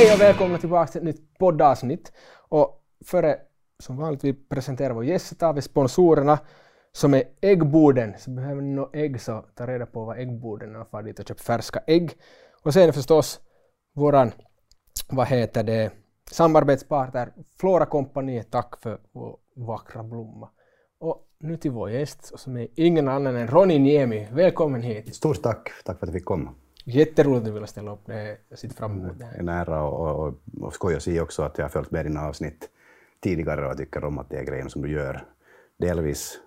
Hej och välkomna tillbaka till ett nytt poddavsnitt. Och före, som vanligt, vi presenterar vår gäst så tar vi sponsorerna som är Äggboden. Så behöver ni några ägg så ta reda på vad Äggboden är och far dit och köp färska ägg. Och sen förstås våran, vad heter det, samarbetspartner Flora Company. Tack för vår vackra blomma. Och nu till vår gäst som är ingen annan än Ronny Niemi. Välkommen hit. Stort tack, tack för att jag fick komma. Jätteroligt du ville ställa upp. Det, sitter fram emot det. En ära och, och, och skoj att se också att jag har följt med dina avsnitt tidigare och tycker om att det är grejen som du gör. Delvis,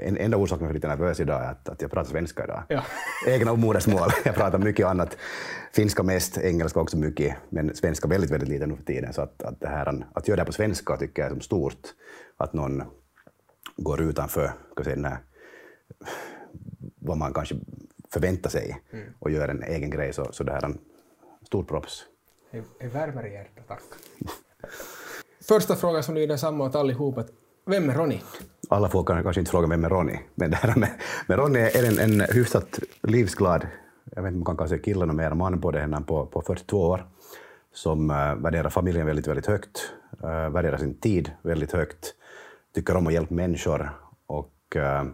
en enda orsak till att jag är lite nervös idag är att, att jag pratar svenska idag. Ja. Egna modersmål. Jag pratar mycket annat. Finska mest, engelska också mycket, men svenska väldigt, väldigt lite nu för tiden. Så att, att, det här, att göra det här på svenska tycker jag är som stort. Att någon går utanför vi säga, den här, vad man kanske förväntar sig och gör en egen grej. Så, så det här är en stor props. Det värmer i hjärtat, tack. Första frågan som lyder samma åt allihop. Att vem är Ronny? Alla får kan- kanske inte fråga vem är Ronny, men det här med, med Ronny är en, en hyfsat livsglad, jag vet inte om man kan sig kille och mer man på det, på, på 42 år, som uh, värderar familjen väldigt, väldigt högt, uh, värderar sin tid väldigt högt, tycker om att hjälpa människor och uh,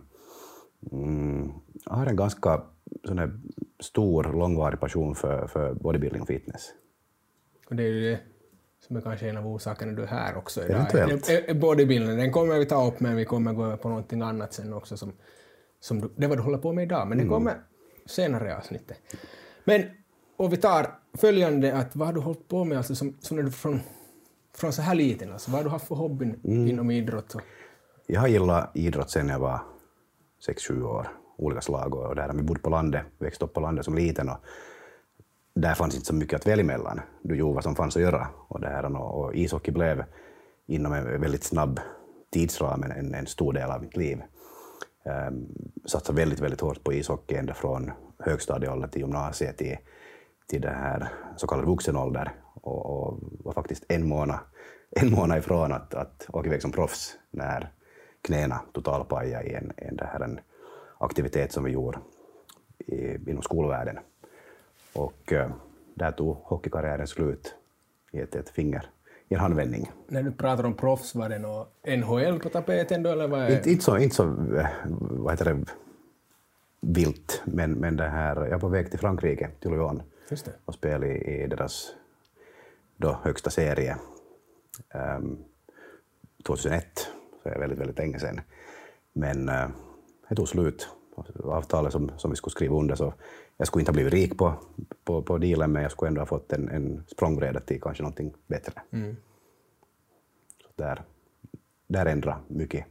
mm, har en ganska sån här, stor, långvarig passion för, för bodybuilding och fitness. Och det är ju det som är kanske en av orsakerna du är här också idag. Eventuellt. Bodybuilding, den kommer vi ta upp, men vi kommer gå över på någonting annat sen också som, som du, det vad du håller på med idag, men det kommer senare i avsnittet. Men, och vi tar följande, att vad har du hållit på med alltså som, som är du från, från så här liten, alltså vad har du haft för hobbyn inom idrott? Och, Jag har gillat idrott sedan jag var 6-7 år, olika slag. Och där vi bodde på landet, växte upp på landet som liten. Och där fanns inte så mycket att välja mellan. Du gjorde vad som fanns att göra. Och, där, och och ishockey blev inom en väldigt snabb tidsram en, en, stor del av mitt liv. Um, satsade väldigt, väldigt hårt på ishockey ända från högstadieålder till gymnasiet till, till det här så kallad vuxenålder. Och, och var faktiskt en månad, en månad ifrån att, att åka iväg som proffs när knäna totalpajade i en, en, det här, en aktivitet som vi gjorde i, inom skolvärlden. Och eh, där tog hockeykarriären slut i ett, ett finger, i en handvändning. när du pratar om proffs, var det något NHL på tapeten då, eller vad är Inte, inte så, inte så eh, vad heter det, vilt, men, men det här, jag är på väg till Frankrike, till Lyon, och spela i, i deras då, högsta serie. Ehm, 2001, så är det väldigt, väldigt länge sedan. Men uh, det tog slut. Avtalet som, som vi skulle skriva under, så jag skulle inte ha blivit rik på, på, på dealen, men jag skulle ändå ha fått en, en språngbräda till kanske någonting bättre. Så där, där ändrar mycket,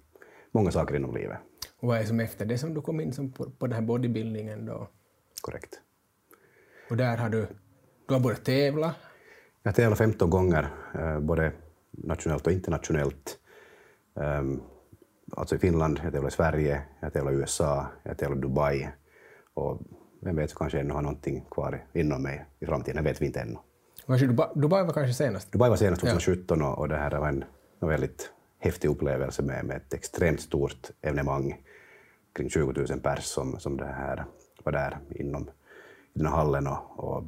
många saker inom livet. Och vad är som efter det som du kom in som på, på den här bodybuildingen då? Korrekt. Och där har du, du har börjat tävla. Jag tävlat 15 gånger, eh, både nationellt och internationellt. Um, alltså i Finland, jag tävlar i Sverige, jag tävlar i USA, jag tävlar i Dubai. Och vem vet, så kanske jag ännu har någonting kvar inom mig i framtiden, det vet vi inte ännu. Kanske Dubai, Dubai var kanske senast? Dubai var senast 2017 och, och det här var en, en väldigt häftig upplevelse med, med ett extremt stort evenemang, kring 20 000 pers som, som det här var där inom i den här hallen och, och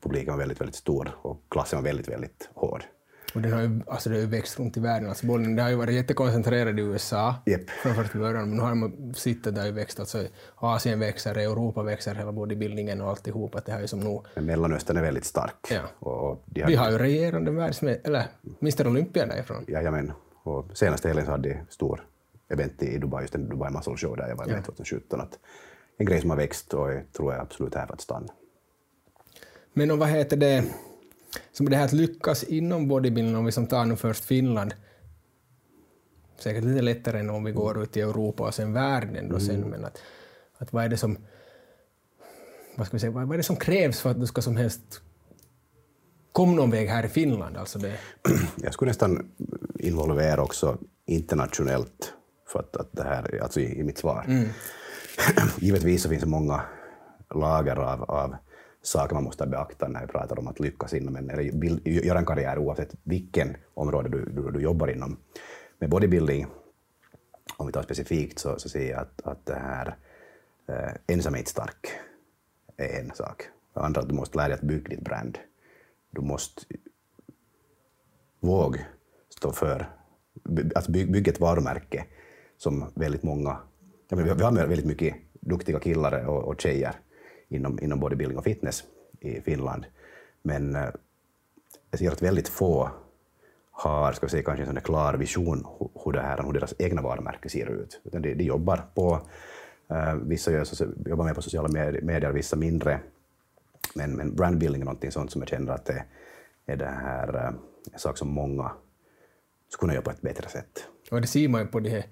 publiken var väldigt, väldigt stor och klassen var väldigt, väldigt hård. Och den har ju, alltså det har ju växt runt i världen. Alltså bollen, det har ju varit jättekoncentrerad i USA Japp. från första början, men nu har man sett att det har ju växt. Alltså Asien växer, Europa växer, hela bodybuildingen och alltihop. Att det har ju som nog... Men Mellanöstern är väldigt stark. Ja. Och, och de Vi har ju regerande världsmed... eller Mr Olympia därifrån. Jajamän. Och senaste helgen så hade de stor event i Dubai, just en Dubai Muscle Show där jag var med 2017. Att en grej som har växt och jag tror jag absolut är här för att stanna. Men och vad heter det, som det här att lyckas inom bodybuilding, om vi som tar nu först Finland, säkert lite lättare än om vi går ut i Europa och sen världen då sen, men att, att vad är det som, vad ska vi säga, vad är det som krävs för att du ska som helst komma någon väg här i Finland? Alltså det, Jag skulle nästan involvera också internationellt för att, att det här, alltså i, i mitt svar. Givetvis så finns det många lager av, av saker man måste beakta när vi pratar om att lyckas inom en, eller vill- göra en karriär oavsett vilken område du, du, du jobbar inom. Med bodybuilding, om vi tar specifikt, så, så ser jag att, att det här eh, ensamhet stark är en sak. Det andra att du måste lära dig att bygga ditt brand. du måste våga stå för, alltså by, bygga ett varumärke som väldigt många, vi har väldigt mycket duktiga killar och, och tjejer inom, inom bodybuilding och fitness i Finland, men eh, jag ser att väldigt få har ska vi säga, kanske en sån klar vision hur, det här, hur deras egna varumärke ser ut. Utan de, de jobbar på, uh, vissa gör, jobbar mer på sociala medier, vissa mindre. Men, men brandbuilding är någonting sånt som jag känner att det är det här, uh, en sak som många skulle kunna göra på ett bättre sätt. Och det ser man ju på de här,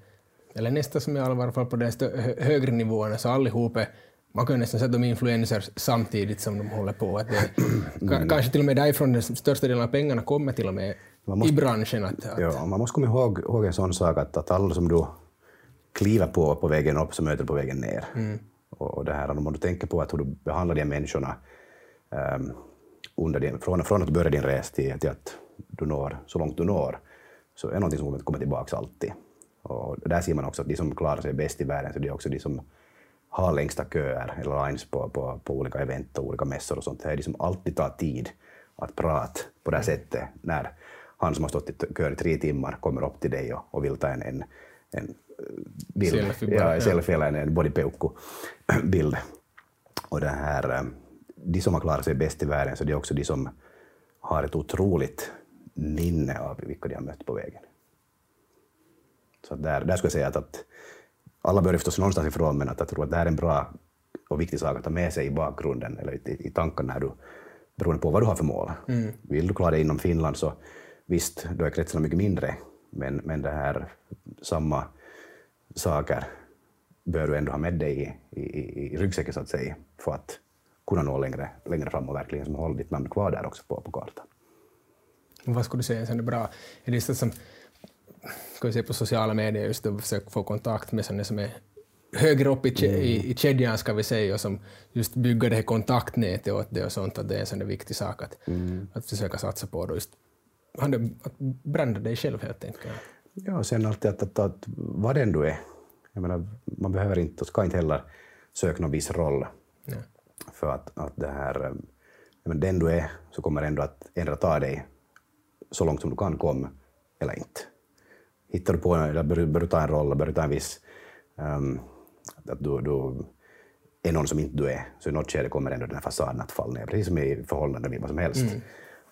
eller nästan som i alla fall på de högre nivåerna, så allihopa är man kan nästan säga att de är influencers samtidigt som de håller på. Att det, mm. Kanske till och med därifrån den största delen av pengarna kommer till och med måste, i branschen. Att, att, ja, man måste komma ihåg, ihåg en sån sak att, att alla som du kliver på på vägen upp så möter du på vägen ner. Mm. Och, och det här, om du tänker på att hur du behandlar de människorna um, under din, från, från att du börjar din resa till, till att du når så långt du når, så är det någonting som kommer tillbaka alltid. Och där ser man också att de som klarar sig bäst i världen, så det är också de som har längsta köer eller lines på, på, på olika event och olika mässor och sånt. Det är de som alltid tar tid att prata på det här mm. sättet när han som har stått i kö i tre timmar kommer upp till dig och, och vill ta en, en, en bild, selfie, ja, ja. selfie eller en, en bodypeukku-bild. Och det här, eh, de som har klarat sig bäst i världen, så det är också de som har ett otroligt minne av vilka de har mött på vägen. Så där, där skulle jag säga att, att alla börjar förstås någonstans ifrån, men att jag tror att det här är en bra och viktig sak att ta med sig i bakgrunden eller i, i tankarna när du, beroende på vad du har för mål. Mm. Vill du klara dig inom Finland så visst, då är kretsarna mycket mindre, men, men det här samma saker bör du ändå ha med dig i, i, i ryggsäcken så att säga, för att kunna nå längre, längre fram och verkligen som hålla ditt namn kvar där också på, på kartan. Vad skulle du säga är bra? Är det som ska vi säga, på sociala medier just att försöka få kontakt med sådana som är högre upp i, mm. i, i kedjan, ska vi säga, och som just bygger det här kontaktnätet åt det och sånt, att det är en sån viktig sak att, mm. att försöka satsa på. Då just, att brända dig själv helt enkelt. Ja, och sen alltid att, att, att vad den du är. Jag menar, man behöver inte och ska inte heller söka någon viss roll. Ja. För att, att det här, men den du är så kommer ändå att ändra ta dig så långt som du kan komma, eller inte hittar på, eller börjar du ta en roll, börjar du ta en viss... Um, att du, du är någon som inte du är, så i något skede kommer ändå den här fasaden att falla ner, precis som i förhållanden med vad som helst. Mm.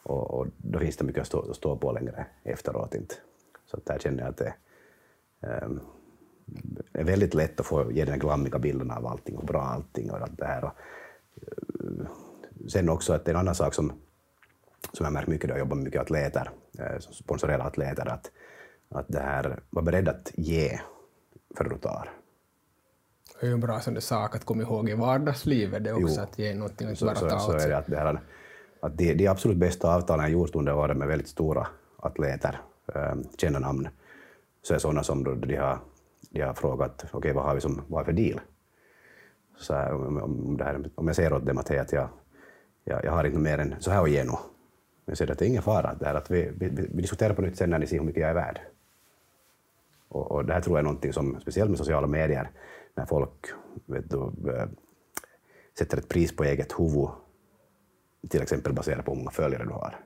Och, och, då finns det mycket att stå, att stå på längre efteråt. Inte. Så där känner jag att det um, är väldigt lätt att få ge den glammiga bilden av allting, och bra allting och allt det här. Och, uh, sen också att en annan sak som, som jag märkt mycket då jag jobbar med mycket atleter, eh, sponsorerade atleter, att att det här, var beredd att ge för du tar. Det är ju en bra sån sak att komma ihåg i vardagslivet, det också, jo. att ge någonting inte bara ta så, så är det att, det här, att de, de absolut bästa avtalen jag gjort under åren med väldigt stora atleter, äh, kända namn, så är sådana som då de har, de har frågat okej, okay, vad har vi som, vad är för deal? Så här, om, det här, om jag säger åt dem att, att jag, jag, jag har inte mer än så här att ge nu, men jag säger att det är ingen fara, det här, att vi, vi, vi diskuterar på nytt sen när ni ser hur mycket jag är värd. Och, och det här tror jag är någonting som, speciellt med sociala medier, när folk vet du, eh, sätter ett pris på eget huvud, till exempel baserat på hur många följare du har.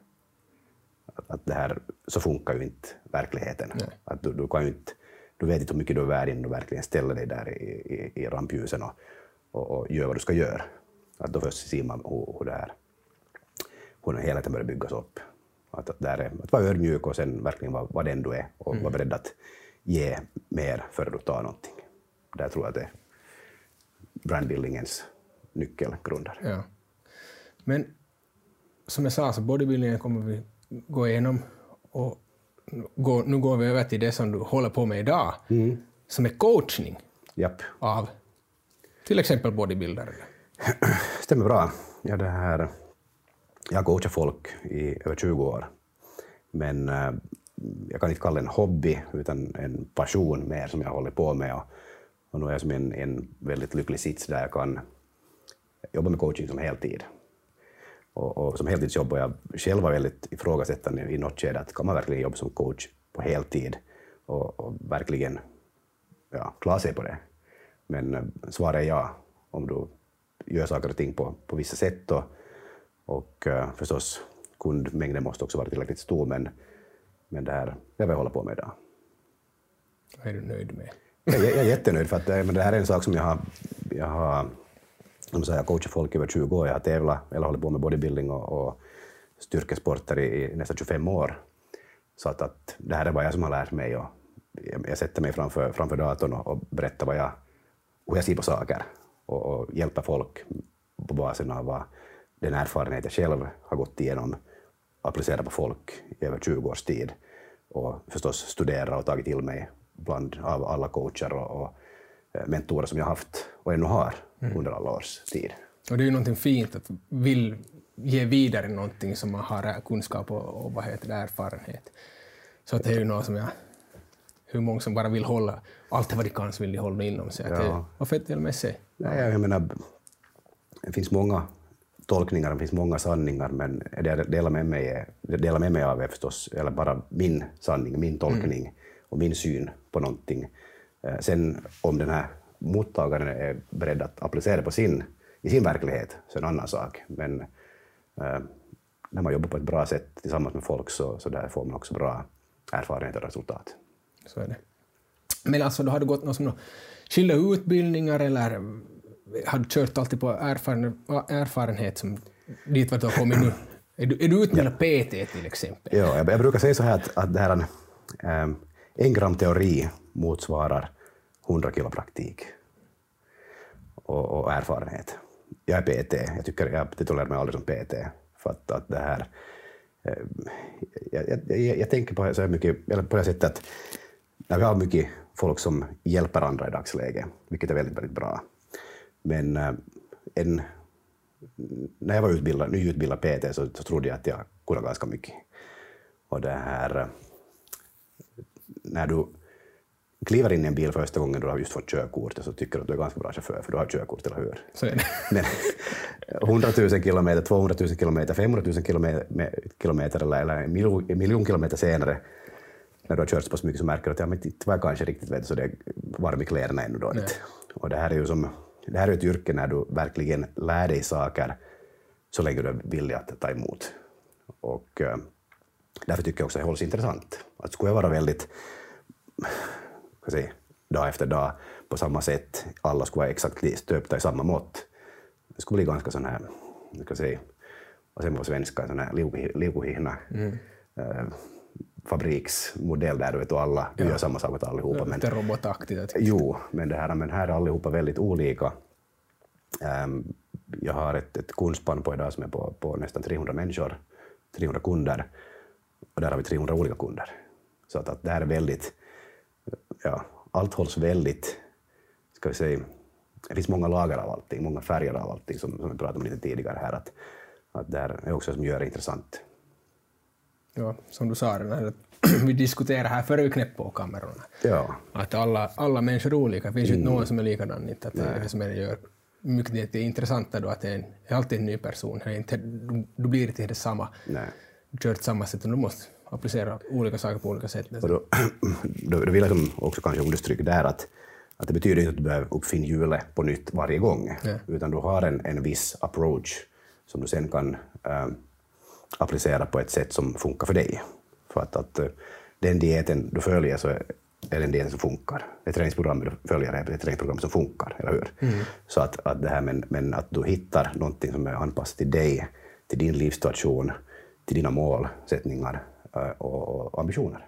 Att, att det här, så funkar ju inte verkligheten. Att du, du, kan inte, du vet inte hur mycket du är värd innan du verkligen ställer dig där i, i, i rampljusen och, och, och, gör vad du ska göra. Att då först ser man hur, hur det här, hur den helheten börjar byggas upp. Att, att, där är, att vara ödmjuk och sen verkligen vara, vara den du är och mm. vara beredd att ge mer före du tar någonting. Där tror jag att det är brandbuildingens nyckelgrunder. Ja. Men som jag sa, så bodybuildingen kommer vi gå igenom och gå, nu går vi över till det som du håller på med idag, mm. som är coachning Japp. av till exempel bodybuildare. Stämmer bra. Ja, det här, jag har coachat folk i över 20 år, men eh, jag kan inte kalla det en hobby, utan en passion mer som jag håller på med. Och, och nu är jag som en, en väldigt lycklig sits där jag kan jobba med coaching som heltid. Och, och som heltidsjobb och jag själv var väldigt ifrågasättande i något skede att kan man verkligen jobba som coach på heltid och, och verkligen ja, klara sig på det? Men eh, svaret är ja, om du gör saker och ting på, på vissa sätt och, och uh, förstås kundmängden måste också vara tillräckligt stor, men, men det här, jag vill hålla på med idag. Vad är du nöjd med? Jag, jag är jättenöjd, för att men det här är en sak som jag har, jag har som jag coachat folk över 20 år, jag har tävlat eller hållit på med bodybuilding och, och styrkesporter i, i nästan 25 år. Så att, att det här är vad jag som har lärt mig. Och jag, jag sätter mig framför, framför datorn och, och berättar vad jag, hur jag ser på saker och, och hjälper folk på basen av vad den erfarenhet jag själv har gått igenom applicera på folk i över 20 års tid och förstås studera och tagit till mig bland av alla coacher och, och eh, mentorer som jag haft och ännu har mm. under alla års tid. Och det är ju någonting fint att vill ge vidare någonting som man har kunskap och, och vad heter det, erfarenhet. Så det är ju något som jag... Hur många som bara vill hålla allt vad de kan så vill de hålla inom sig. Ja. Det, vad fett med sig. Ja, jag menar, det finns många tolkningar, det finns många sanningar, men det jag delar med mig, delar med mig av är förstås eller bara min sanning, min tolkning mm. och min syn på någonting. Eh, sen om den här mottagaren är beredd att applicera på sin, i sin verklighet, så är det en annan sak. Men äh, när man jobbar på ett bra sätt tillsammans med folk så, så där får man också bra erfarenhet och resultat. Så är det. Men alltså, då har du gått någon som skilda utbildningar eller har du kört alltid på erfaren, erfarenhet som dit vart du har kommit nu? Är du, är du utbildad. PT till exempel? Ja, jag, jag brukar säga så här att, att det här, ähm, en gram teori motsvarar 100 kilo praktik och, och erfarenhet. Jag är PT, jag tycker jag titulerar mig aldrig som PT, för att, att det här... Eh, jag, jag, jag, tänker på, så mycket, på det sättet att när vi har mycket folk som hjälper andra i dagsläget, vilket är väldigt, väldigt bra. Men äh, en, när jag var utbildad, nyutbildad PT så, så trodde jag att jag kunde ganska mycket. Och det här, när du kliver in i en bil första gången du har just fått körkort så tycker du att du är ganska bra chaufför för du har körkort, eller hur? Så är det. Men 100 000 kilometer, 200 000 kilometer, 500 000 kilometer eller, eller en miljon, en miljon kilometer senare när du har kört så pass mycket så märker du att ja, men inte var kanske riktigt vet, så det är varm i kläderna ännu då. Och det här är ju som, det här är ett yrke när du verkligen lär dig saker så länge du är villig att ta emot. Och äh, därför tycker jag också att det hålls intressant. Att skulle jag vara väldigt ska säga, dag efter dag på samma sätt, alla skulle vara exakt stöpta i samma mått. Det skulle bli ganska sån här, ska säga, vad säger man på svenska, sån här liukuhihna. Mm. Uh, fabriksmodell där du vet, och alla ja. gör samma sak åt allihopa. Men, Lite robotaktigt. Jo, men, det här, men här är allihopa väldigt olika. Um, jag har ett, ett kundspann på idag som är på, på nästan 300 människor, 300 kunder, och där har vi 300 olika kunder. Så att, att det här är väldigt ja, allt hålls väldigt, ska vi säga, det finns många lager av allting, många färger av allting som, som vi pratade om lite tidigare här, att, att det är också som gör det intressant. Ja, som du sa, vi diskuterade här före vi knäppte på kamerorna, ja. att alla, alla människor är olika, det finns ju inte mm. någon som är likadan, inte att det är det som gör mycket det är intressanta då att det är, en, är alltid en ny person, inte, du, du blir inte samma, Nej. du kör samma sätt, och du måste applicera olika saker på olika sätt. Och då, då, då vill jag också kanske understryka där att, att det betyder inte att du behöver uppfinna hjulet på nytt varje gång, ja. utan du har en, en viss approach som du sen kan äh, applicera på ett sätt som funkar för dig. För att, att äh, den dieten du följer så är, den dieten som funkar. Det träningsprogrammet du följer är ett träningsprogram som funkar, eller hur? Mm. Så att, att det här, men, men att du hittar någonting som är anpassat till dig, till din livssituation, till dina målsättningar, Eh, och, ambitioner.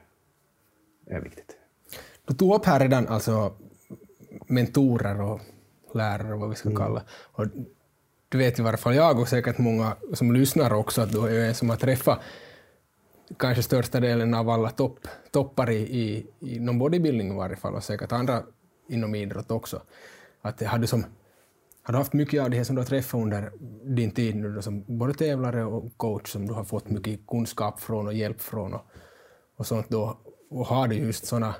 Det är viktigt. Du tog upp här redan alltså mentorer och lärare, vad vi ska mm. kalla och du vet i varje fall jag och säkert många som lyssnar också att du är en som har träffat kanske största delen av alla topp, toppar i, i, inom bodybuilding i varje fall och säkert andra inom idrott också. Att har du, som, har du haft mycket av det som du har träffat under din tid nu som både tävlare och coach som du har fått mycket kunskap från och hjälp från och, och sånt då, och har du just såna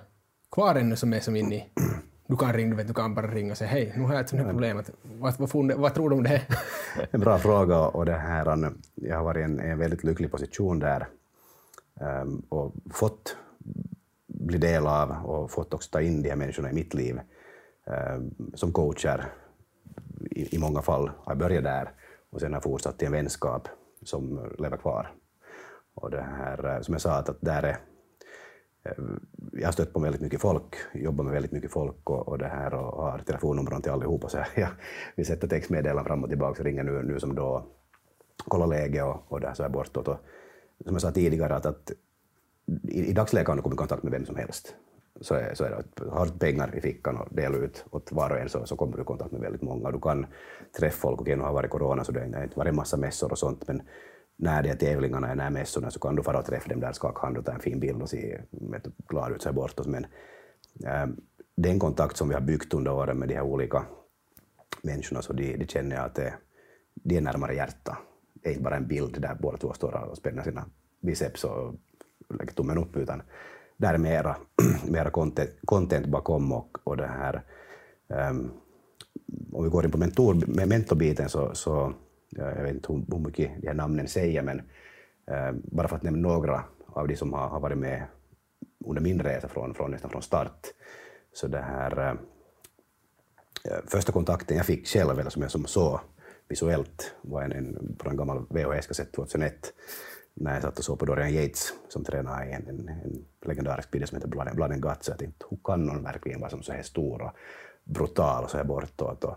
kvar ännu som är som inne i du kan ringa, du, vet, du kan bara ringa och säga hej, nu har jag ett sånt här problem. Vad, vad, vad, tror du om det? en bra fråga och det här, jag har varit i en, en väldigt lycklig position där um, och fått bli del av och fått också ta in de här människorna i mitt liv um, som coacher i, i många fall har börjat där och sen har fortsatt till en vänskap som lever kvar. Och det här, eh, som jag sa, att där är Eh, jag har stött på väldigt mycket folk, jobbar med väldigt mycket folk och, och det här och har telefonnumren till allihopa. Så jag, vi sätter textmeddelanden fram och tillbaka och ringer nu, nu som då kollar läge och, och där så här bortåt. Och, som jag sa tidigare, att, att i, i dagsläget kan du komma i kontakt med vem som helst. Så är, så är det. Har du pengar i fickan och delar ut åt var och en så, så kommer du i kontakt med väldigt många. Du kan träffa folk, okej nu har varit corona så det har inte varit massa mässor och sånt, men när det är tävlingarna är när mässorna så kan du fara och träffa dem där, skaka hand och ta en fin bild och se glad ut så här bortåt. Men äh, den kontakt som vi har byggt under åren med de här olika människorna så de, de känner jag att det, de är närmare hjärta. Det är inte bara en bild där båda två står och spänner sina biceps och lägger tummen upp, utan där är mera, mera content, content bakom och, och det här um, om vi går in på mentor, mentorbiten så, så jag vet inte hur mycket de här namnen säger, men eh, bara för att nämna några av de som har, har varit med under min resa från, från, nästan från start. Så det här, eh, eh första kontakten jag fick själv, eller som jag som såg visuellt, var en, en, på en gammal VHS-kassett 2001, när jag satt och såg på Dorian Yates som tränade i en, en, en legendarisk video som heter Blood Blood and Guts. Jag tänkte, hur kan någon verkligen vara som så här stor och brutal och så här bortåt? Och,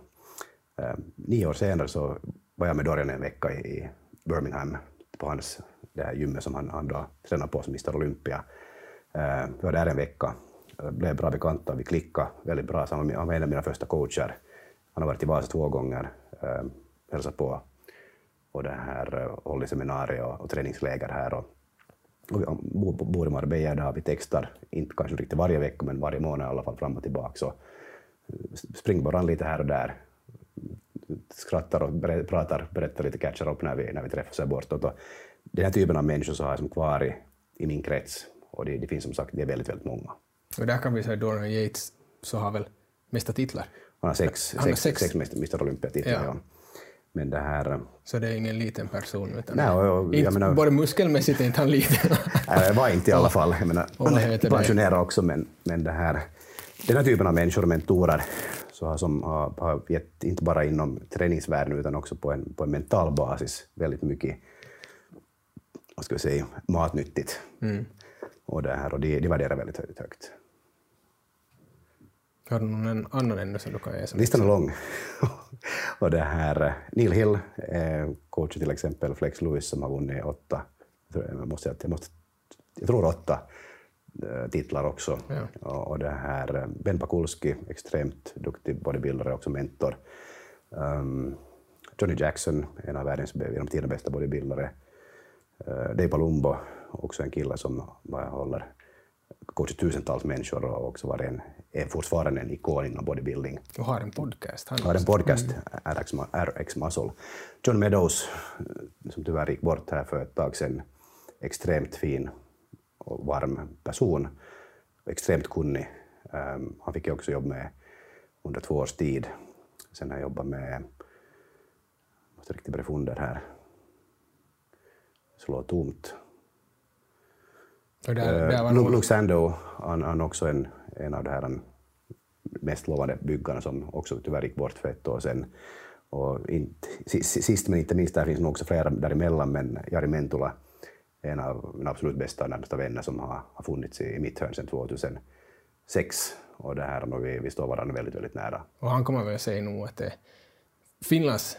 eh, nio år senare så var jag med Dorian en vecka i Birmingham på hans det här gymmet som han, han då tränar på som Mr Olympia. Eh, vi var där en vecka, eh, blev bra bekanta, vi klickade väldigt bra. Så han var en av mina första coacher. Han har varit i Vasa två gånger, eh, hälsat på och det här, hållit seminarier och, och träningsläger här. Och, och vi bor i Marbella där, vi textar, inte kanske riktigt varje vecka, men varje månad i alla fall fram och tillbaka. Så spring bara lite här och där skrattar och ber, pratar, berättar lite, catchar upp när vi, när vi träffas här bortåt. Och den här typen av människor så har jag som kvar i, i min krets och det, det finns som sagt det är väldigt, väldigt många. Och där kan vi säga Dorian Yates så har väl mesta titlar? Han har sex, han sex, sex. sex Mr Olympia-titlar. Ja. Ja. Men det här... Eh, så det är ingen liten person? Utan nej, och, och, inte, menar, både muskelmässigt är inte han liten. nej, det var inte i alla fall. Jag menar, pensionerad också, men, men det här, den här typen av människor och mentorer så som har, har gett, inte bara inom träningsvärlden utan också på en, på en mental basis, väldigt mycket vad ska vi säga, matnyttigt. Mm. Och, det här, och det, det värderar väldigt, väldigt högt. Har du någon annan ännu som du kan ge? Listan är lång. och det här, Neil Hill, eh, coach till exempel Flex Lewis som har vunnit åtta, jag, måste, jag, måste, jag tror åtta Eh, titlar också. Ja. Och det här, eh, ben Pakulski, extremt duktig bodybuildare, också mentor. Um, Johnny Jackson, en av världens genom tiderna bästa bodybuildare. Uh, Dave Palumbo, också en kille som håller coachar tusentals människor och också var en, är fortfarande en ikon inom bodybuilding. Och har en podcast. Han har en podcast, mm. RX, RX Muscle. John Meadows, som tyvärr gick bort här för ett tag sedan, extremt fin och varm person. Extremt kunnig. Um, han fick jag också jobba med under två års tid. Sen har jag jobbat med, jag måste riktigt börja fundera här, slå tomt. Där, uh, Luke han, han också en, en av de här mest lovande byggarna som också tyvärr gick bort för ett år sedan. Och inte, sist men inte minst, där finns nog också flera däremellan, men Jari Mentula en av mina absolut bästa och närmsta vänner som har, har funnits i, i mitt hörn sedan 2006. Och det här, och vi, vi står varandra väldigt, väldigt nära. Och han kommer väl säga nog att det är Finlands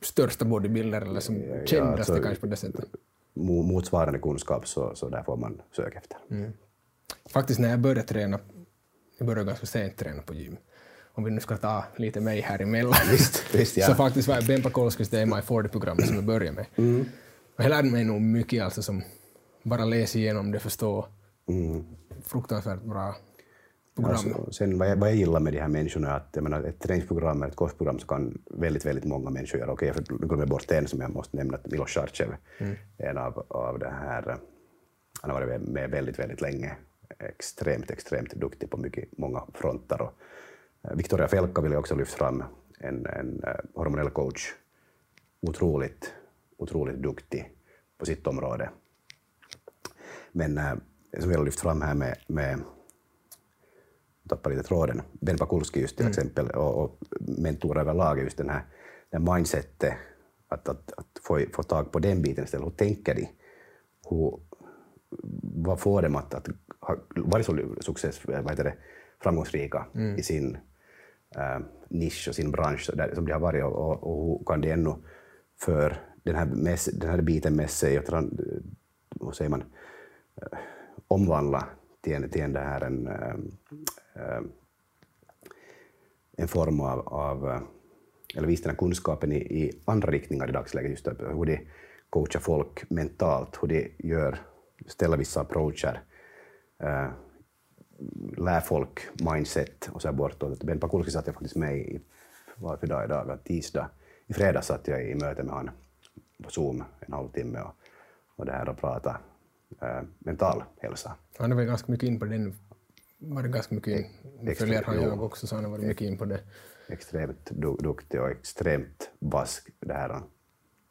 största bodybuilder, eller som ja, kändaste alltså, kanske på det sättet. Motsvarande kunskap, så, så där får man söka efter. Mm. Faktiskt när jag började träna, jag började ganska sent träna på gym, om vi nu ska ta lite mig här emellan, visst, visst, ja. så faktiskt var Bempa Kolskis det MI40-programmet som jag började med. Mm. Jag lärde mig nog mycket alltså som bara läsa igenom det, förstå. Mm. Fruktansvärt bra program. Alltså, sen vad jag, vad jag gillar med de här människorna är att jag menar, ett träningsprogram eller ett kostprogram så kan väldigt, väldigt många människor göra. Okej, okay, jag glömmer bort en som jag måste nämna, Milos Sarcev, mm. en av, av det här, han har varit med väldigt, väldigt länge. Extremt, extremt duktig på mycket, många fronter. Och, uh, Victoria Felka vill jag också lyfta fram, en, en uh, hormonell coach. Otroligt otroligt duktig på sitt område. Men äh, som vi har lyft fram här med, med tappar lite tråden, Ben Pakulski just till mm. exempel och, och mentorer överlag, just den här, den mindsetet, att, att, att få, få tag på den biten istället. Hur tänker de? hur, vad får dem att, att ha varit så success, vad heter det, framgångsrika i sin äh, nisch och sin bransch där, som de har varit och, och, och hur kan det ännu för den här, mess, den här biten med sig och tran, vad säger man, eh, omvandla till en, till en, det här en, eh, eh, en form av, av eller visa den här kunskapen i, i andra riktningar i dagsläget, just hur de coachar folk mentalt, hur de gör, ställer vissa approacher, äh, lär folk mindset och så här bortåt. Ben Pakulski satt jag faktiskt med i, varför dag idag, tisdag. I fredags satt jag i möte med honom på Zoom en halvtimme och, och det här och pratade äh, mental hälsa. Han är väl ganska mycket in på den, var det ganska mycket in, följer han jag också, så han har varit mycket in på det. Extremt du, duktig och extremt vask, det här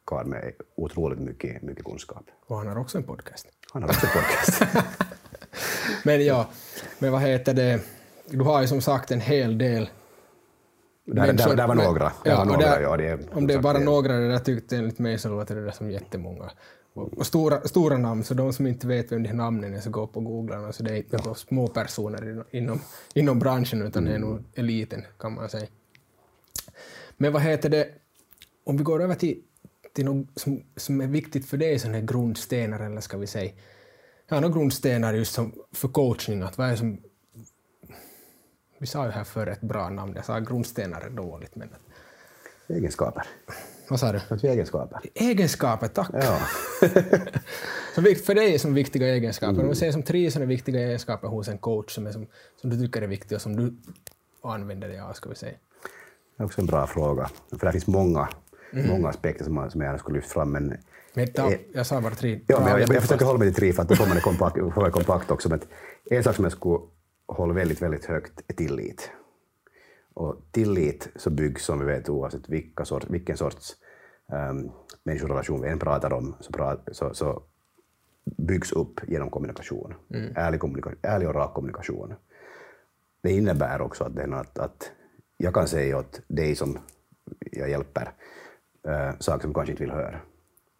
karl med otroligt mycket, mycket kunskap. Och han har också en podcast. Han har också en podcast. men ja, men vad heter det, du har ju som sagt en hel del där, där, där var några. Ja, där var några där, ja, det, om det är bara några, det där tyckte enligt mig så låter det där som jättemånga. Och, och stora, stora namn, så de som inte vet vem de här namnen är så gå på googlarna, så det är inte små personer inom, inom branschen utan mm. det är nog eliten kan man säga. Men vad heter det, om vi går över till, till något som, som är viktigt för dig, sådana här grundstenar eller ska vi säga, ja, några grundstenar just som för coaching, att vad är som vi sa ju här för ett bra namn, jag sa grundstenar är dåligt. Men... Egenskaper. Vad sa du? Egenskaper. Egenskaper, tack. Ja. för dig som viktiga egenskaper, mm. om vi säger som tre sådana viktiga egenskaper hos en coach som, är som, som du tycker är viktiga och som du använder dig av, ska vi säga. Det är också en bra fråga, för det finns många, mm. många aspekter som, som jag skulle lyfta fram, men men ta, jag sa bara tre. Ja, men jag, jag, jag försöker hålla mig till tre för att då får man det kompakt, får kompakt också. Men en sak som jag skulle håller väldigt, väldigt högt är tillit. Och tillit så byggs, som vi vet, oavsett vilka sort, vilken sorts um, människorelation vi än pratar om, så, prat, så, så byggs upp genom kommunikation. Mm. Ärlig, kommunikation. ärlig och rak kommunikation. Det innebär också att, att, att jag kan säga åt dig som jag hjälper äh, saker som du kanske inte vill höra.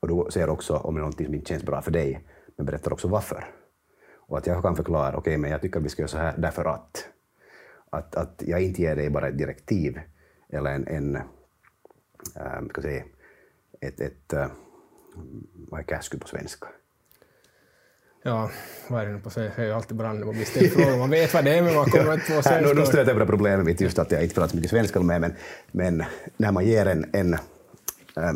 Och du säger också om det är något som inte känns bra för dig, men berättar också varför. Och att jag kan förklara, okej, okay, men jag tycker att vi ska göra så här därför att. Att, att jag inte ger dig bara ett direktiv eller en, en äh, ska säga, ett, ett äh, vad är käsky på svenska? Ja, vad är det nu på svenska? Jag är alltid bra när man blir ställd frågor. Man vet vad det är, men man kommer inte på svenska. Nu, stöter jag på problemet mitt just att jag inte pratar så mycket svenska med, men, men när man ger en, en, äh,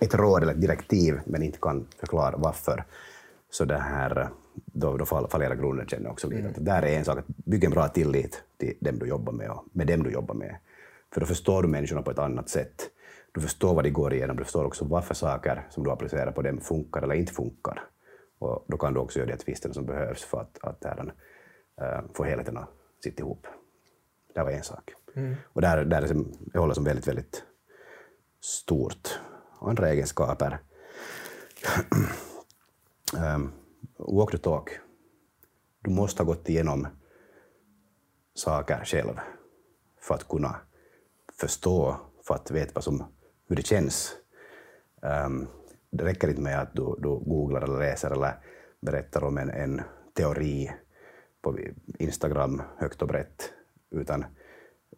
ett råd eller ett direktiv men inte kan förklara varför, så det här då, då fallerar grunden känner också lite. Mm. Att där är en sak, att bygga en bra tillit till dem du jobbar med och med dem du jobbar med. För då förstår du människorna på ett annat sätt. Du förstår vad de går igenom, du förstår också varför saker som du applicerar på dem funkar eller inte funkar. Och då kan du också göra de tvisterna som behövs för att, att äh, få helheten att sitta ihop. Det var en sak. Mm. Och där, där är som, jag håller som väldigt, väldigt stort. Andra egenskaper. um, walk the talk. Du måste ha gått igenom saker själv för att kunna förstå, för att veta vad som, hur det känns. Um, det räcker inte med att du, du googlar eller läser eller berättar om en, en teori på Instagram högt och brett, utan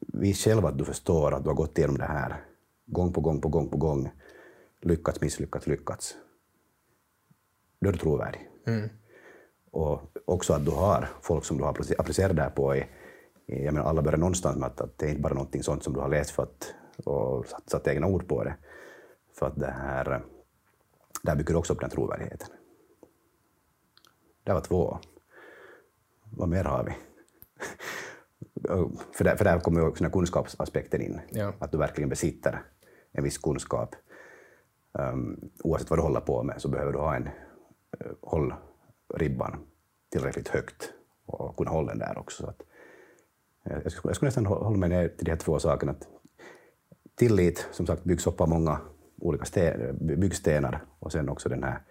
vis själv att du förstår att du har gått igenom det här gång på gång på gång på gång, lyckats, misslyckats, lyckats. Då är du trovärdig. Mm. Och också att du har folk som du har applicerat det här på. I, jag menar, alla börjar någonstans med att, att det är inte bara någonting sånt som du har läst för att, och satt, satt egna ord på det. För att det här, där bygger du också upp den trovärdigheten. Det var två. Vad mer har vi? för, där, för där kommer också kunskapsaspekten in. Ja. Att du verkligen besitter en viss kunskap. Um, oavsett vad du håller på med så behöver du ha en, uh, håll ribban tillräckligt högt och kunna hålla den där också. Så att, eh, jag, skulle, jag skulle nästan hålla mig ner till de här två sakerna. Att tillit, som sagt, byggs upp av många olika byggstenar och sen också den här,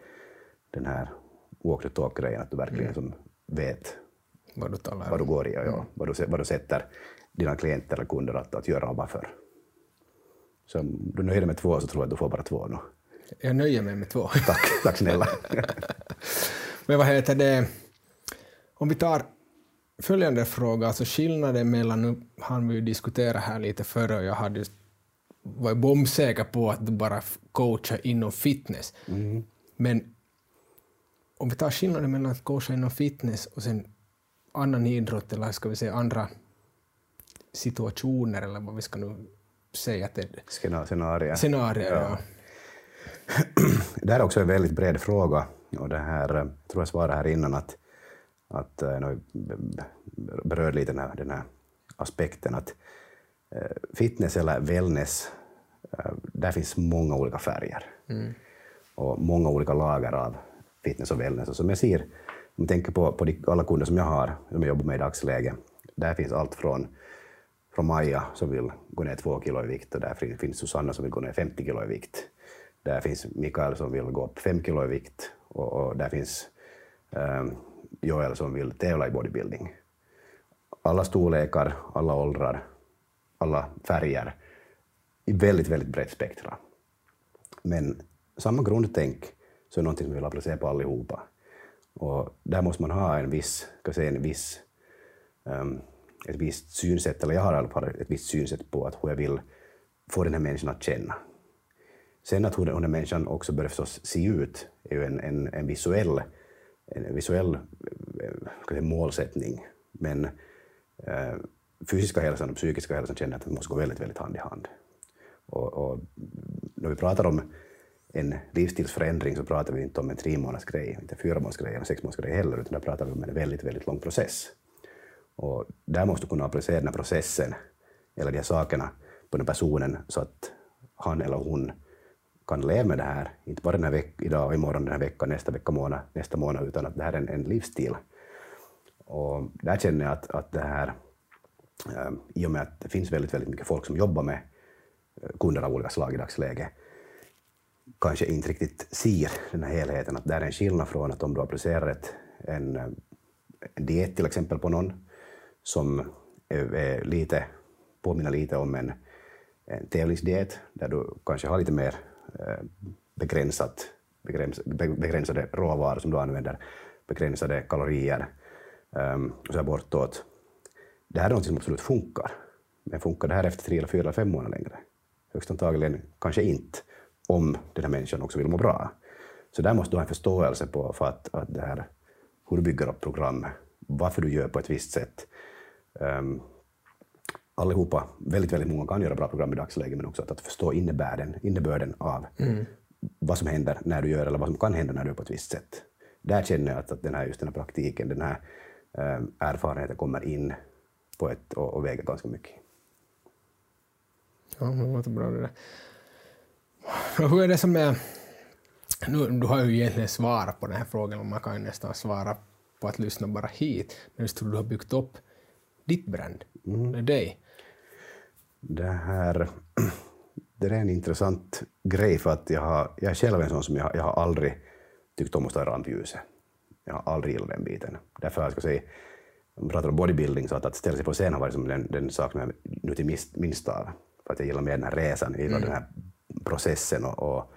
den här walk the talk-grejen, att du verkligen mm. vet vad du, talar vad du går i och ja, mm. vad, du, vad du sätter dina klienter eller kunder att, att göra och varför. Så om du nöjer dig med två så tror jag att du får bara två nu. Jag nöjer mig med två. Tack, tack snälla. Men vad heter det, om vi tar följande fråga, alltså skillnaden mellan, nu hann vi ju diskutera här lite före och jag hade var bombsäker på att du bara coachar inom fitness. Mm. Men om vi tar skillnaden mellan att coacha inom fitness och sen annan idrott eller ska vi säga andra situationer eller vad vi ska nu säga att det Scenarier. scenarier. Ja. Det här är också en väldigt bred fråga. Och det här, eh, jag tror jag svarade här innan att, att eh, när vi berörde lite den här, den här aspekten att eh, fitness eller wellness, eh, där finns många olika färger. Och många olika lager av fitness och wellness. Och som jag ser, om jag tänker på, på de, alla kunder som jag har, som jag jobbar med i dagsläget, där finns allt från från Maja som vill gå ner två kilo i vikt och där fin- finns Susanna som vill gå ner 50 kilo i vikt. Där finns Mikael som vill gå upp 5 kilo i vikt och, och där finns ehm, Joel som vill tävla i bodybuilding. Alla storlekar, alla åldrar, alla färger i väldigt, väldigt brett spektra. Men samma grundtänk så är någonting som vi vill applicera på allihopa. Och där måste man ha en viss, ska säga, en viss um, ett visst synsätt, eller jag har i alla fall ett visst synsätt på att hur jag vill få den här människan att känna. Sen att hur den här människan också börjar förstås se ut är ju en, en, en visuell, en visuell eh, säga, målsättning. Men eh, fysiska hälsan och psykiska hälsan känner jag att det måste gå väldigt, väldigt hand i hand. Och, och när vi pratar om en livsstilsförändring så pratar vi inte om en tre månaders grej, inte en fyra månaders grej eller sex månaders grej heller, utan där pratar vi om en väldigt, väldigt lång process. Och där måste du kunna applicera den här processen, eller de här sakerna, på den personen så att han eller hon kan leva med det här, inte bara den här veck- idag, imorgon, den här veckan, nästa vecka, månad, nästa månad, utan att det här är en, en livsstil. Och där känner jag att, att det här, eh, i och med att det finns väldigt, väldigt mycket folk som jobbar med eh, kunder av olika slag i dagsläget, kanske inte riktigt ser den här helheten, att det är en skillnad från att om du applicerar ett, en, eh, en diet till exempel på någon som är, är lite, påminner lite om en, en tävlingsdiet där du kanske har lite mer Eh, begränsat, begräns, begränsade råvaror som du använder, begränsade kalorier ehm, och så här bortåt. Det här är något som absolut funkar. Men funkar det här efter tre, eller fyra eller fem månader längre? Högst antagligen kanske inte, om den här människan också vill må bra. Så där måste du ha en förståelse på för att, att det här, hur du bygger upp programmet, varför du gör på ett visst sätt. Um, allihopa, väldigt, väldigt många kan göra bra program i dagsläget, men också att, att förstå innebörden, innebörden av vad som händer när du gör, eller vad som kan hända när du gör på ett visst sätt. Där känner jag att, att den här, just den här praktiken, den här um, erfarenheten kommer in på ett, och, och väger ganska mycket. Ja, det låter bra det där. Hur är det som är... Nu, du har ju egentligen svarat på den här frågan och man kan ju nästan svara på att lyssna bara hit. Men just hur du har byggt upp ditt brand, mm. dig. Det här det är en intressant grej för att jag, har, jag är själv en sån som jag, jag har aldrig tyckt om att stå i rampljuset. Jag har aldrig gillat den biten. Därför jag ska säga, om man pratar om bodybuilding, så att, att ställa sig på scen har varit som den, den sak som jag nu till minst, av. För att jag gillar mer den här resan, jag gillar den här processen och, och,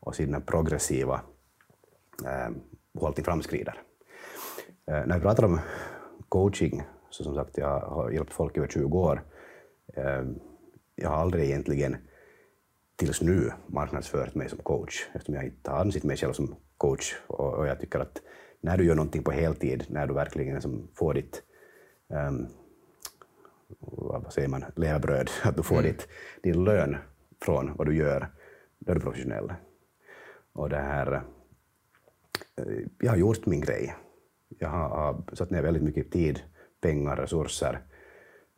och sin progressiva eh, hur allting framskrider. Eh, när vi pratar om coaching, så som sagt, jag har hjälpt folk i över 20 år. Eh, jag har aldrig egentligen tills nu marknadsfört mig som coach, eftersom jag inte har ansett mig själv som coach. Och, och jag tycker att när du gör någonting på heltid, när du verkligen liksom får ditt um, vad säger man, levebröd, att du får Mm. ditt, din lön från vad du gör, då är du professionell. Och det här, eh, jag har gjort min grej. Jag har, har satt ner väldigt mycket tid, pengar, resurser,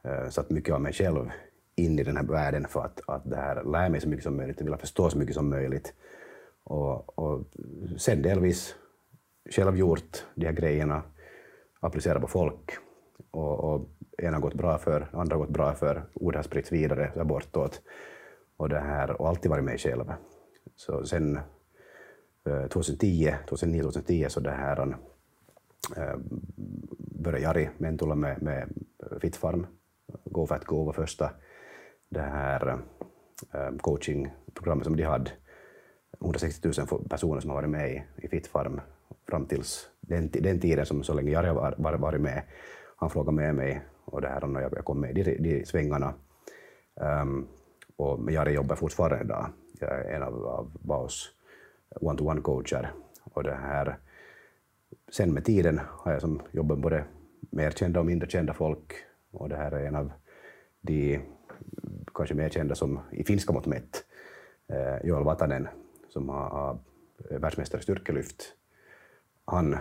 eh, satt mycket av mig själv in i den här världen för att, att det här lära mig så mycket som möjligt, jag vill förstå så mycket som möjligt. Och, och sen delvis själv gjort de här grejerna, applicerat på folk. Och, och ena har gått bra för, andra har gått bra för, ord har spritts vidare där bortåt. Och, det här, och alltid varit mig själv. Så sen 2010, 2009, 2010 så det här eh, började Jari mentola med, med Fitfarm. Go Fat Go var första det här eh, coachingprogrammet som de hade. 160 000 personer som har varit med i, i Fitfarm fram tills den, den tiden som så länge Jari har var, varit med, han frågade med mig och det här, och jag kom med i de, de svängarna. Um, och men Jari jobbar fortfarande idag. Jag är en av, av Baos one-to-one coacher. Och det här, sen med tiden har jag som jobbat både mer kända och mindre kända folk. Och det här är en av de kanske mer kända som i finska mått mätt, eh, Joel Vatanen, som har, har eh, världsmästare i styrkelyft. Han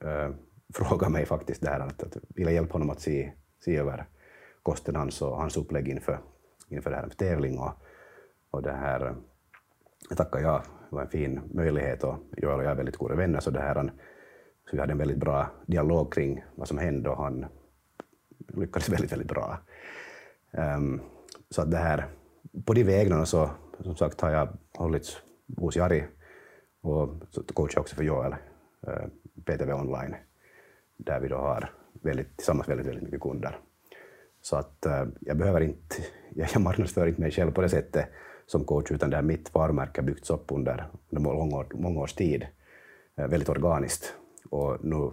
eh, frågade mig faktiskt där att, att vill jag hjälpa honom att se, se över kosten hans och hans upplägg inför, inför det här med tävling. Och, och det här, eh, jag tackar ja, det var en fin möjlighet och Joel och jag är väldigt goda vänner så det här, så vi hade en väldigt bra dialog kring vad som hände och han lyckades väldigt, väldigt bra. Um, så att det här, på de vägarna så som sagt har jag hållits hos Jari och coachar också för Joel, eh, PTV online, där vi då har väldigt, tillsammans väldigt, väldigt mycket kunder. Så att eh, jag behöver inte, jag marknadsför inte mig själv på det sättet som coach, utan det här mitt varumärke har byggts upp under, under många, många års tid, eh, väldigt organiskt. Och nu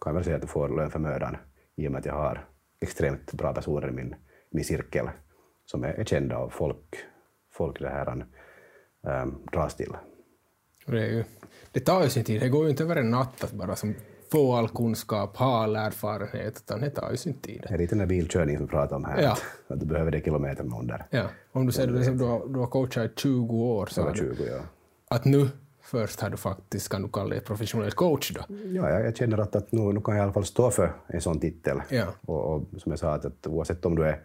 kan jag väl säga att jag får lön för mödan i och med att jag har extremt bra personer i min, min cirkel som är, är kända och folk, folk det här um, dras till. Det, är ju, det tar ju sin tid, det går ju inte över en natt att bara som få all kunskap, ha all erfarenhet, utan det tar ju sin tid. Det är lite den där bilkörningen som vi pratar om här, Ja. att, att du behöver det kilometer under. Ja, om du säger att du, har- du har coachat i 20 år, så Över har du, 20, ja. att nu först har du faktiskt, kan du kalla dig professionell coach då? Ja, jag, jag känner att, att nu, nu kan jag i alla fall stå för en sån titel. Ja. Och, och som jag sa, att, att oavsett om du är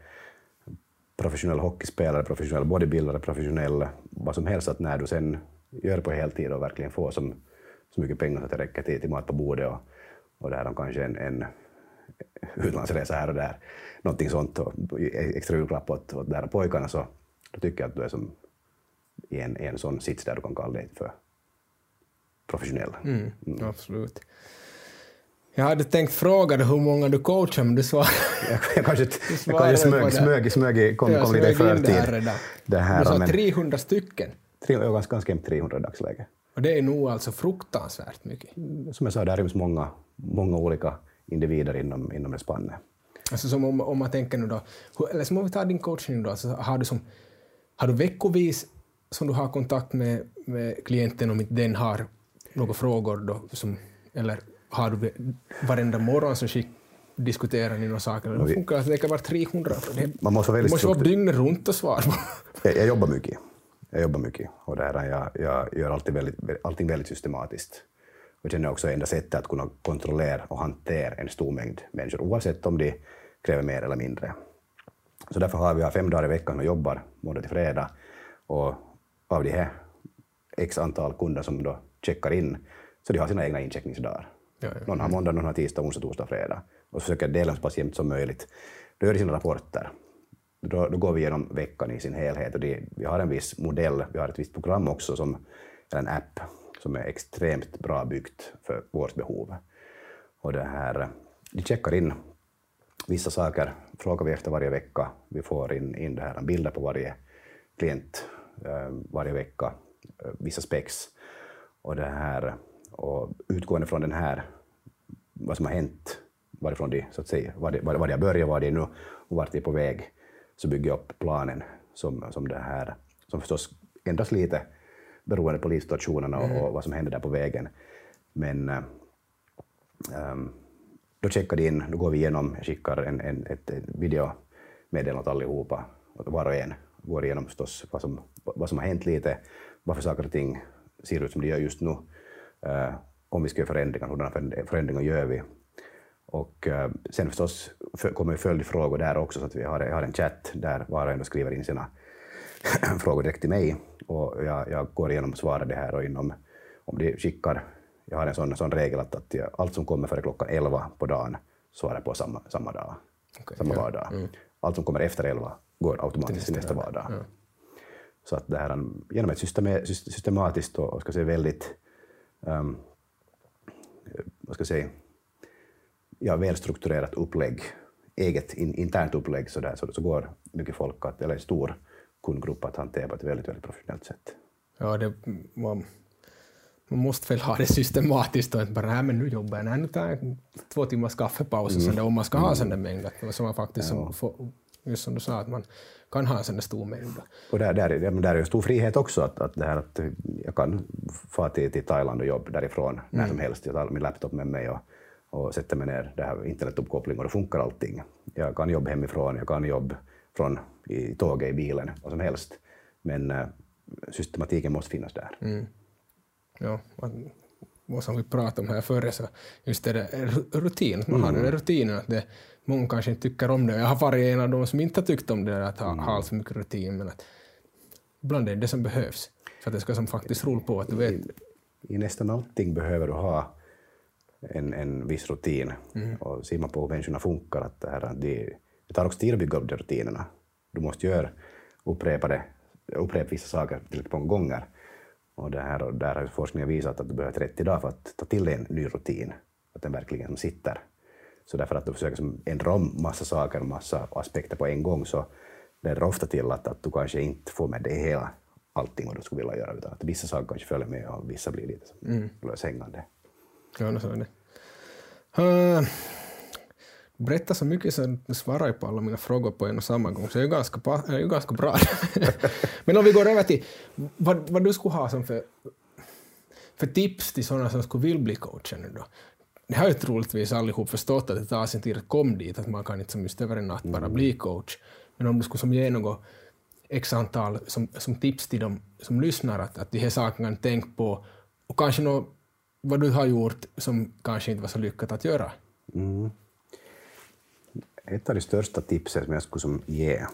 professionell hockeyspelare, professionell bodybuildare, professionell vad som helst, att när du sen gör på heltid och verkligen får som, så mycket pengar så att det räcker till, till mat på bordet och, och det här om kanske en, en utlandsresa här och där, någonting sånt och extra julklapp åt, åt de här pojkarna, så då tycker jag att du är som i en, en sån sits där du kan kalla dig för professionell. Mm, Absolut. Jag hade tänkt fråga dig hur många du coachar, men du svarade Jag, jag kanske, jag kanske smög, det. smög, smög, kom, kom lite i det förtid. redan. Det här, du sa men, 300 stycken. tre, jag ganska, ganska jämnt 300 i dagsläget. Och det är nog alltså fruktansvärt mycket. Som jag sa, där ryms många, många olika individer inom, inom det spannet. Alltså som om, om man tänker nu då, eller som om vi tar din coaching då, så har du, som, har du veckovis som du har kontakt med, med klienten om inte den har några frågor då, som, eller har du varenda morgon så skick, diskuterar ni några saker? Eller hur funkar det? Det kan vara 300. Det, Man måste det väldigt måste vara dygnet runt och svar. jag, jag jobbar mycket. Jag jobbar mycket och det här, jag, jag gör alltid väldigt, allting väldigt systematiskt. Och jag känner också enda sättet att kunna kontrollera och hantera en stor mängd människor, oavsett om de kräver mer eller mindre. Så därför har vi fem dagar i veckan och jobbar måndag till fredag. Och av de här x antal kunder som då checkar in, så de har sina egna incheckningsdagar. Ja, ja. Någon har måndag, någon har tisdag, onsdag, torsdag, fredag. Och så försöker jag dela så pass jämnt som möjligt. Då gör de sina rapporter. Då, då går vi igenom veckan i sin helhet. Och det, vi har en viss modell, vi har ett visst program också, som, eller en app, som är extremt bra byggt för vårt behov. Och det här, de checkar in vissa saker, frågar vi efter varje vecka. Vi får in, in det här, bilder på varje klient eh, varje vecka, eh, vissa specs. Och, det här, och utgående från den här, vad som har hänt, varifrån de, så att säga, var, de, var, var de har börjat, var de är nu och vart de är på väg, så bygger jag upp planen som, som det här, som förstås ändras lite beroende på livssituationerna och, och vad som händer där på vägen. Men ehm, då checkar de in, då går vi igenom, jag skickar en, en, ett, videomeddelande åt allihopa, var och en, går igenom förstås vad som, vad som har hänt lite, varför saker och ting ser ut som de gör just nu, eh, om vi ska göra förändringar, hurdana föränd- förändringar gör vi. Och eh, sen förstås för, kommer följdfrågor där också, så att vi har, har en chatt där var och en skriver in sina frågor direkt till mig och jag, jag går igenom och svarar det här och inom, om de skickar, jag har en sån, sån regel att, att jag, allt som kommer före klockan 11 på dagen svarar jag på samma, samma dag, Okej, samma ja. vardag. Allt som kommer efter 11 går automatiskt till nästa vardag. Så att det här, genom ett system, systematiskt och, och ska säga väldigt, um, vad ska jag säga, ja, välstrukturerat upplägg, eget in, internt upplägg, så, där, så, så går mycket folk, att, eller en stor kundgrupp att hantera på ett väldigt, väldigt professionellt sätt. Ja, det, man, man måste väl ha det systematiskt och inte bara nej men nu jobbar jag, nej nu tar jag två timmars kaffepaus och sådär, om man ska ha sån där mängd. Så man faktiskt, som, får, just som du sa, att man kan ha en sån där stor mängd. Och där, där, där, är ju stor frihet också, att, att, det här, att jag kan få till, till Thailand och jobba därifrån mm. när som helst. Jag tar min laptop med mig och, och sätter mig ner, det här internetuppkoppling och då funkar allting. Jag kan jobba hemifrån, jag kan jobba från i tåget, i bilen, vad som helst. Men äh, systematiken måste finnas där. Mm. Ja, och som vi pratade om här förr, så just det där rutin, man mm. har den där rutinen, att det, många kanske inte tycker om det. Jag har varit en av de som inte har tyckt om det där att ha, mm. ha alls mycket rutin, men att ibland är det det som behövs för att det ska som faktiskt rulla på. Att du vet. I, I nästan allting behöver du ha en, en viss rutin. Mm. Och ser man på hur människorna funkar, att det, här, det, det tar också tid att bygga upp de rutinerna. Du måste göra upprepade, upprepa vissa saker tillräckligt många gånger. Och, det här, och där har forskningen visat att du behöver 30 dagar för att ta till dig en ny rutin, att den verkligen sitter. Så därför att du försöker ändra om massa saker, massa aspekter på en gång, så leder ofta till att, att du kanske inte får med dig hela allting vad du skulle vilja göra, utan att vissa saker kanske följer med och vissa blir lite mm. löshängande. Ja, så är det. Uh, berätta så mycket så du svarar på alla mina frågor på en och samma gång, så det är ganska, är ju ganska bra. Men om vi går över till vad, vad du skulle ha som för, för tips till sådana som skulle vilja bli coacher nu då. Det har ju troligtvis allihop förstått att det tar sin tid att komma dit, att man kan inte som just över en natt bara bli coach. Men om du skulle som ge något x antal som, som tips till dem som lyssnar, att, att de här sakerna kan tänka på, och kanske något vad du har gjort som kanske inte var så lyckat att göra? Mm ett av de största tipsen som jag skulle som ge,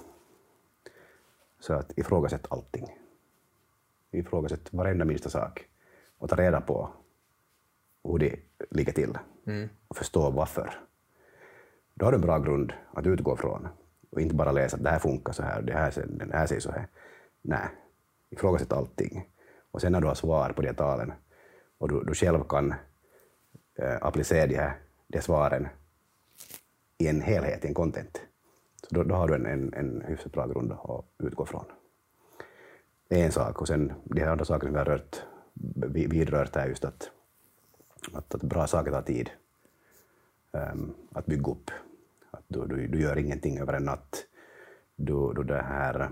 så att ifrågasätt allting. Ifrågasätt varenda minsta sak och ta reda på hur det ligger till mm. och förstå varför. Då har du en bra grund att utgå från och inte bara läsa att det här funkar så här, det här, det här säger så här. Nej, ifrågasätt allting. Och sen när du har svar på de talen och du, du själv kan äh, applicera de här, de svaren i en helhet, i en content. Så då, då har du en, en, en hyfsat bra grund att utgå från. Det är en sak. Och sen de här andra sakerna vi har rört, vidrört är just att, att, att bra saker tar tid um, att bygga upp. Att du, du, du, gör ingenting över en natt. Du, du det här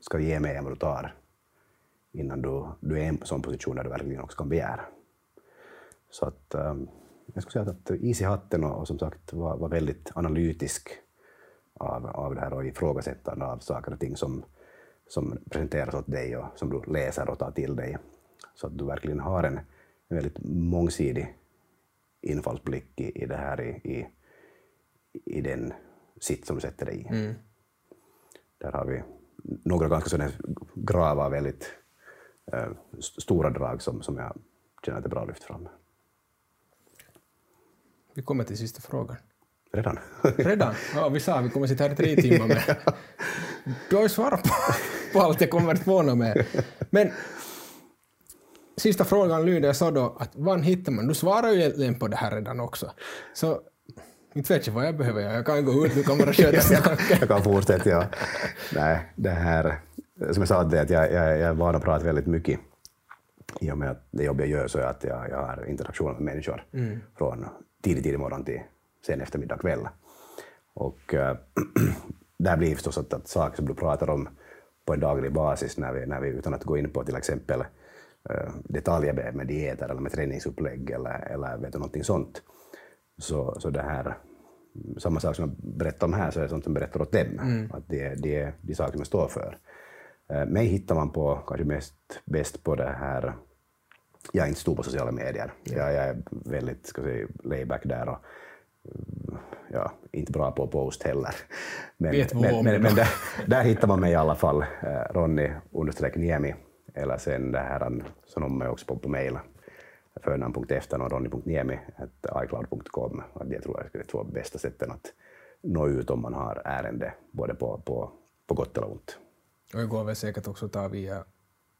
ska ge mer än vad du tar innan du, du är i en sån position där du verkligen också kan begära. Så att um, jag skulle säga att is i hatten och, och som sagt var, var, väldigt analytisk av, av det här och ifrågasättande av saker och ting som, som presenteras åt dig och som du läser och tar till dig. Så att du verkligen har en, en väldigt mångsidig infallsblick i, i det här, i, i, i den sitt som du sätter dig i. Mm. Där har vi några ganska sådana grava, väldigt äh, stora drag som, som jag känner att det är bra att lyfta fram. Vi kommer till sista frågan. Redan? Redan? Ja, vi sa att vi kommer sitta här i tre timmar med. Du har ju svarat på, på allt jag kommer att få med. Men sista frågan lyder så då att var hittar man? Du svarar ju egentligen på det här redan också. Så inte vet jag vad jag behöver göra. Jag kan gå ut, du kan bara sköta snacket. jag kan fortsätta, ja. Nej, det här, som jag sa, det att jag, jag, jag är van att prata väldigt mycket i och med att det jobb jag gör så är att jag, jag har interaktion med människor mm. från tidigt, tidig morgon till sen eftermiddag, kväll. Och äh, där blir förstås att, att saker som du pratar om på en daglig basis, när vi, när vi, utan att gå in på till exempel äh, detaljer med dieter eller med träningsupplägg eller, eller vet du, någonting sånt, så, så det här, samma sak som jag berättar om här, så är det sånt som berättar åt dem. Mm. Att det, det är de saker som jag står för. Äh, mig hittar man på, kanske mest bäst på det här jag är inte stor på sociala medier. Jag, jag är väldigt ska säga, layback där och ja, inte bra på post heller. Men, men, men, men där, där, hittar man mig i alla fall. Eh, Ronny understreck Niemi. Eller sen det här som når mig också på, på mejl. Förnamn.efter och ronny.niemi icloud.com. Det tror jag är de två bästa sätten att nå ut om man har ärende, både på, på, på gott eller ont. Och det går väl säkert också att ta via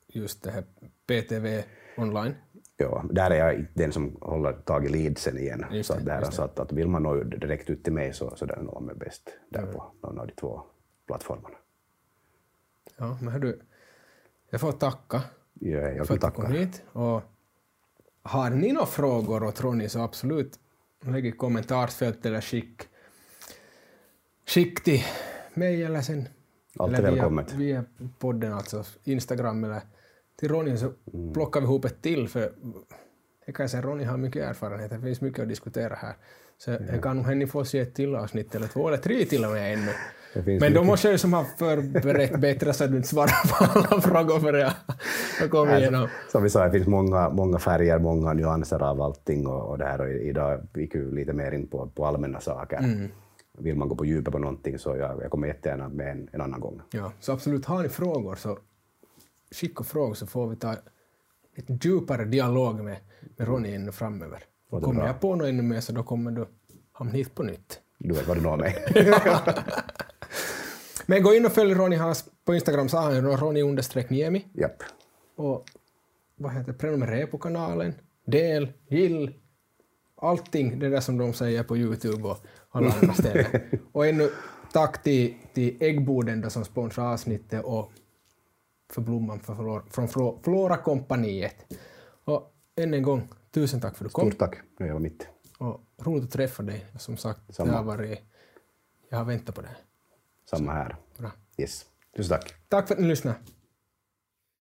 just det här PTV online? Ja, där är jag den som håller tag i leadsen igen. Just så, där, så att, att vill man nå direkt ut till mig så, så där når man bäst där mm. på någon av de två plattformarna. Ja, men du, jag får tacka ja, jag för att du kom hit. Och har ni några frågor åt Ronny så absolut lägg i kommentarsfältet eller skick, skick till mig eller sen Allt är eller välkommet. Via, via podden, alltså Instagram eller till Ronny så plockar vi ihop ett till för säga Ronny har mycket erfarenhet, det finns mycket att diskutera här. Så jag kan nog henne få se ett till avsnitt eller två eller tre till och med ännu. Men då måste jag ju som ha förberett bättre så att du inte svarar på alla frågor för jag har kommit igenom. Som vi sa, det finns många, många färger, många nyanser av allting och, och det här. Och idag gick vi lite mer in på, på allmänna saker. Mm. Vill man gå på djupet på någonting så jag, jag kommer jättegärna med en, en annan gång. Ja, så absolut, har ni frågor så skicka frågor så får vi ta en djupare dialog med, med Ronny ännu framöver. Kommer jag på något ännu mer så då kommer du hamna hit på nytt. Du vet vad du når mig. Men gå in och följ Ronny Haas på Instagram så har han Ronny understreck Niemi Japp. och vad heter prenumerera på kanalen, del, gill, allting det där som de säger på Youtube och alla andra ställen. och ännu tack till, till Äggboden då som sponsrar avsnittet och för blomman för Flora, från Flo- Flora-kompaniet. Och än en gång, tusen tack för att du kom. Stort tack. Nu är jag mitt. Och roligt att träffa dig. Som sagt, Samma. det har varit, jag har väntat på det. Samma här. Bra. Yes. Tusen tack. Tack för att ni lyssnade.